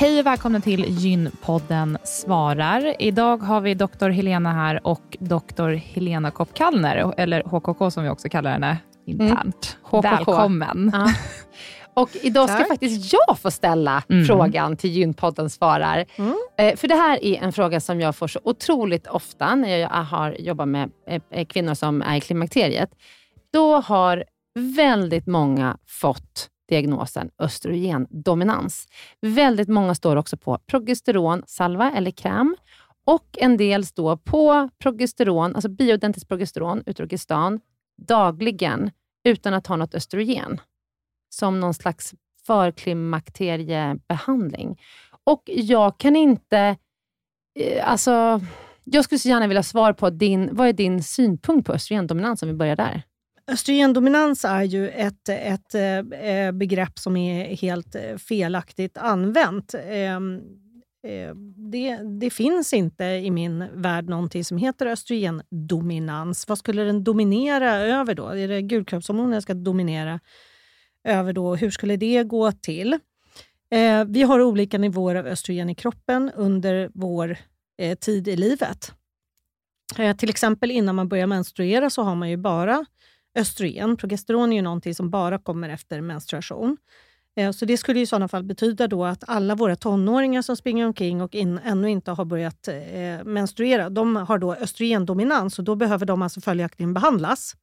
Hej och välkomna till Gynpodden svarar. Idag har vi doktor Helena här och doktor Helena Kopp-Kallner, eller HKK som vi också kallar henne internt. Mm. Välkommen. Ja. Och idag ska Tack. faktiskt jag få ställa mm. frågan till Gynpodden svarar. Mm. Eh, för det här är en fråga som jag får så otroligt ofta när jag har jobbat med eh, kvinnor som är i klimakteriet. Då har väldigt många fått diagnosen östrogendominans. Väldigt många står också på progesteronsalva eller kräm och en del står på progesteron, alltså bioidentiskt progesteron, utrogestan, dagligen utan att ha något östrogen. Som någon slags förklimakteriebehandling. Och jag kan inte... Eh, alltså, jag skulle så gärna vilja ha svar på din, vad är din synpunkt på östrogendominans, om vi börjar där? Östrogendominans är ju ett, ett eh, eh, begrepp som är helt eh, felaktigt använt. Ehm, det, det, finns inte i min värld någonting som heter östrogendominans. Vad skulle den dominera över då? Är det gulkroppshormonerna ska dominera över då? Hur skulle det gå till? vi har olika nivåer av östrogen i kroppen under vår tid i livet. till exempel innan man börjar menstruera så har man ju bara östrogen. Progesteron är ju någonting som bara kommer efter menstruation. Eh, så det skulle i sådana fall betyda då att alla våra tonåringar som springer omkring och in, ännu inte har börjat eh, menstruera, de har då östrogendominans och då behöver de alltså följaktligen behandlas.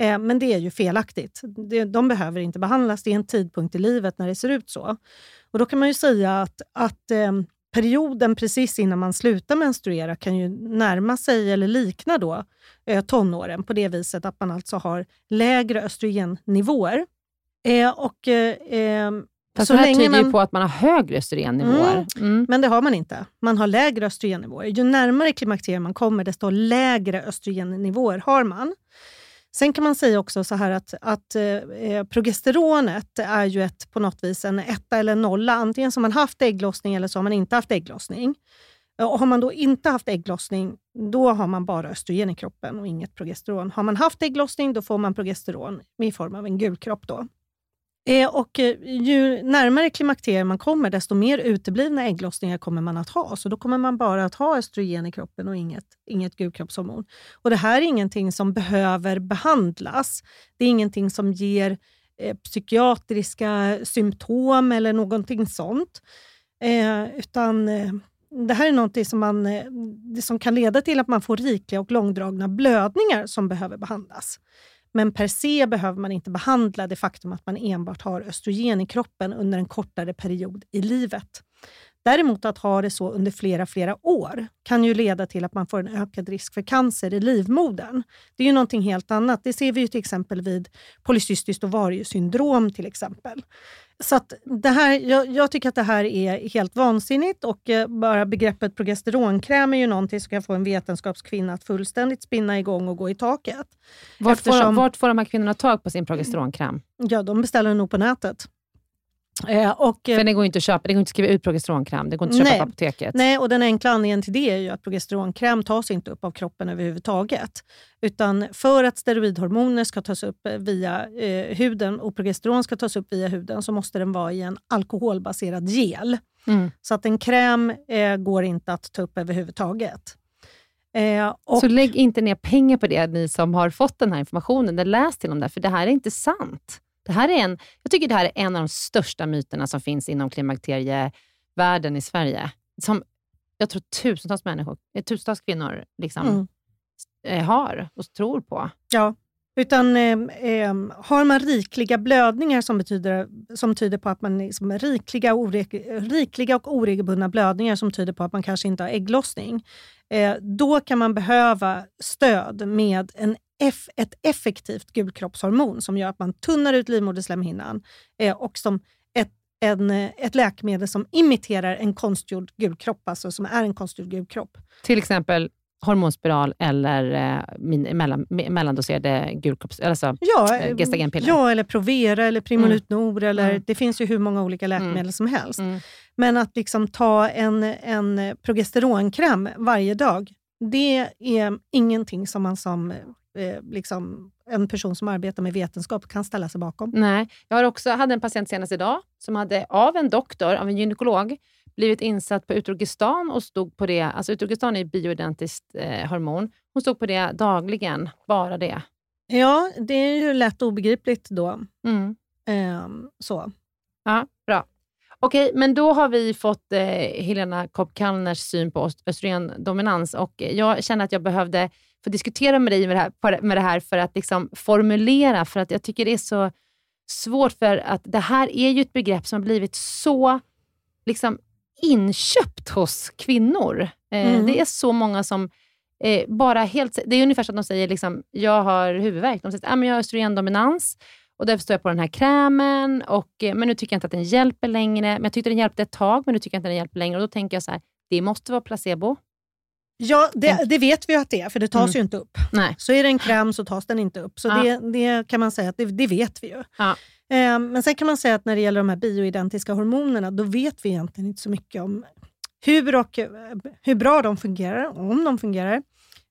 Eh, men det är ju felaktigt. De, de behöver inte behandlas. Det är en tidpunkt i livet när det ser ut så. Och Då kan man ju säga att, att eh, perioden precis innan man slutar menstruera kan ju närma sig eller likna då, eh, tonåren på det viset att man alltså har lägre östrogennivåer. Eh, och, eh, ehm, Fast så det här tyder man... ju på att man har högre östrogennivåer. Mm, mm. Men det har man inte. Man har lägre östrogennivåer. Ju närmare klimakteriet man kommer, desto lägre östrogennivåer har man. Sen kan man säga också så här att, att eh, eh, progesteronet är ju ett, på något vis en etta eller en nolla. Antingen så har man haft ägglossning eller så har man inte haft ägglossning. Och har man då inte haft ägglossning, då har man bara östrogen i kroppen och inget progesteron. Har man haft ägglossning, då får man progesteron i form av en gulkropp. Då. Eh, och eh, ju närmare klimakteriet man kommer, desto mer uteblivna ägglossningar kommer man att ha. Så då kommer man bara att ha östrogen i kroppen och inget, inget gulkroppshormon. Och det här är ingenting som behöver behandlas. Det är ingenting som ger eh, psykiatriska symptom eller någonting sånt. Eh, utan eh, det här är någonting som, man, eh, som kan leda till att man får rikliga och långdragna blödningar som behöver behandlas. Men per se behöver man inte behandla det faktum att man enbart har östrogen i kroppen under en kortare period i livet. Däremot att ha det så under flera, flera år kan ju leda till att man får en ökad risk för cancer i livmodern. Det är ju någonting helt annat. Det ser vi ju till exempel vid polycystiskt ovariesyndrom till exempel. Så det här, jag, jag, tycker att det här är helt vansinnigt och eh, bara begreppet progesteronkräm är ju någonting som kan få en vetenskapskvinna att fullständigt spinna igång och gå i taket. Vart, Eftersom, får, vart får de här kvinnorna tag på sin progesteronkräm? Ja, de beställer den nog på nätet. Eh, och, eh, För det går inte att köpa, det går inte att skriva ut progesteronkräm, det går inte att köpa på apoteket. Nej, och den enkla anledningen till det är ju att progesteronkräm tas inte upp av kroppen överhuvudtaget. Utan för att steroidhormoner ska tas upp via eh, huden och progesteron ska tas upp via huden så måste den vara i en alkoholbaserad gel. Mm. Så att en kräm eh, går inte att ta upp överhuvudtaget. Eh, och, så lägg inte ner pengar på det, ni som har fått den här informationen. Läs till om det, för det här är inte sant. Det här är en, jag tycker det här är en av de största myterna som finns inom klimakterievärlden i Sverige. Som jag tror tusentals människor, eh, tusentals kvinnor liksom, mm. Eh, har och tror på. Ja, utan eh, eh, har man rikliga blödningar som, betyder, som tyder på att man liksom, rikliga, ore, rikliga och oregelbundna blödningar som tyder på att man kanske inte har ägglossning, eh, då kan man behöva stöd med en eff, ett effektivt gulkroppshormon som gör att man tunnar ut livmoderslemhinnan eh, och som ett, en, ett läkemedel som imiterar en konstgjord gulkropp, alltså som är en konstgjord gulkropp. Till exempel hormonspiral eller eh, mellan, mellandoserade gulkropps... Alltså, ja, eh, gestagenpiller? Ja, eller Provera eller Primolut mm. Eller, mm. Det finns ju hur många olika mm. läkemedel mm. som helst. Mm. Men att liksom ta en, en progesteronkräm varje dag, det är ingenting som man som eh, liksom, en person som arbetar med vetenskap kan ställa sig bakom. Nej, jag har också, hade en patient senast idag som hade av en doktor, av en gynekolog, blivit insatt på Utrogestan och stod på det. Alltså Utrogestan är bioidentiskt eh, hormon. Hon stod på det dagligen, bara det. Ja, det är ju lätt obegripligt då. Mm. Ehm, så. Ja, bra. Okej, men då har vi fått eh, Helena kopp syn på östrogendominans och jag känner att jag behövde få diskutera med dig med det här, med det här för att liksom formulera, för att jag tycker det är så svårt, för att det här är ju ett begrepp som har blivit så liksom, inköpt hos kvinnor. Eh, mm. Det är så många som eh, bara helt... Det är ungefär som att de säger liksom, jag har huvudvärk. De säger att ah, jag har östrogendominans och därför står jag på den här krämen, och, eh, men nu tycker jag inte att den hjälper längre. Men jag tyckte den hjälpte ett tag, men nu tycker jag inte att den hjälper längre. Och Då tänker jag så här, det måste vara placebo. Ja, det, det, vet vi att det är, för det tas mm. ju inte upp. Nej. Så är det en kräm så tas den inte upp. Så ja. det, det, kan man säga att det, det vet vi ju. Ja. Eh, men sen kan man säga att när det gäller de här bioidentiska hormonerna, då vet vi egentligen inte så mycket om hur, och, eh, hur bra de fungerar, om de fungerar.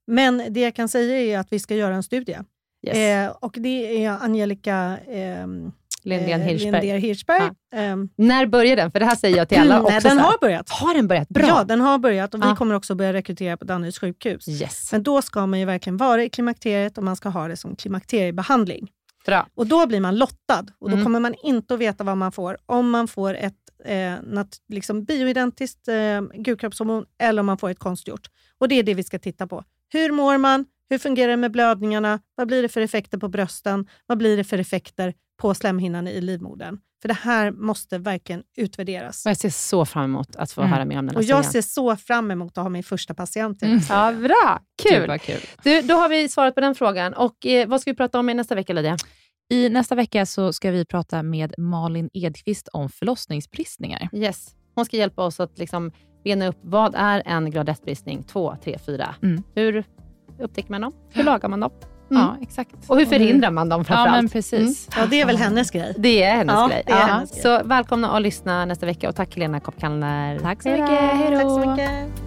Men det jag kan säga är att vi ska göra en studie. Yes. Eh, och det är Angelica eh, Lindén Hirschberg. Hirschberg. Ja. Um, När börjar den? För det här säger jag till alla. Nej, den har börjat. Har den börjat? Bra. Ja, den har börjat och vi kommer också börja rekrytera på Danderyds sjukhus. Yes. Men då ska man ju verkligen vara i klimakteriet och man ska ha det som klimakteriebehandling. Bra. Och då blir man lottad och då mm. kommer man inte att veta vad man får. Om man får ett eh, nat- liksom bioidentiskt eh, gulkroppshormon eller om man får ett konstgjort. Och det är det vi ska titta på. Hur mår man? Hur fungerar det med blödningarna? Vad blir det för effekter på brösten? Vad blir det för effekter på slemhinnan i livmodern? För det här måste verkligen utvärderas. Jag ser så fram emot att få mm. höra mer om den här Och Jag ser så fram emot att ha min första patient. Mm. Ja, bra, kul. kul. Du, då har vi svarat på den frågan. Och eh, Vad ska vi prata om i nästa vecka, Lydia? I nästa vecka så ska vi prata med Malin Edqvist om förlossningsbristningar. Yes. Hon ska hjälpa oss att liksom bena upp vad är en gradetbristning 2, 3, 4. Hur upptäcker man dem? Hur lagar man dem? Mm. Ja, exakt. Och hur förhindrar man dem framförallt? Ja, men precis. Mm. Ja, det är väl hennes grej. Det är hennes ja, grej. Det är ja. hennes grej. Så välkomna att lyssna nästa vecka och tack Helena Kopp Tack så mycket. Hej då.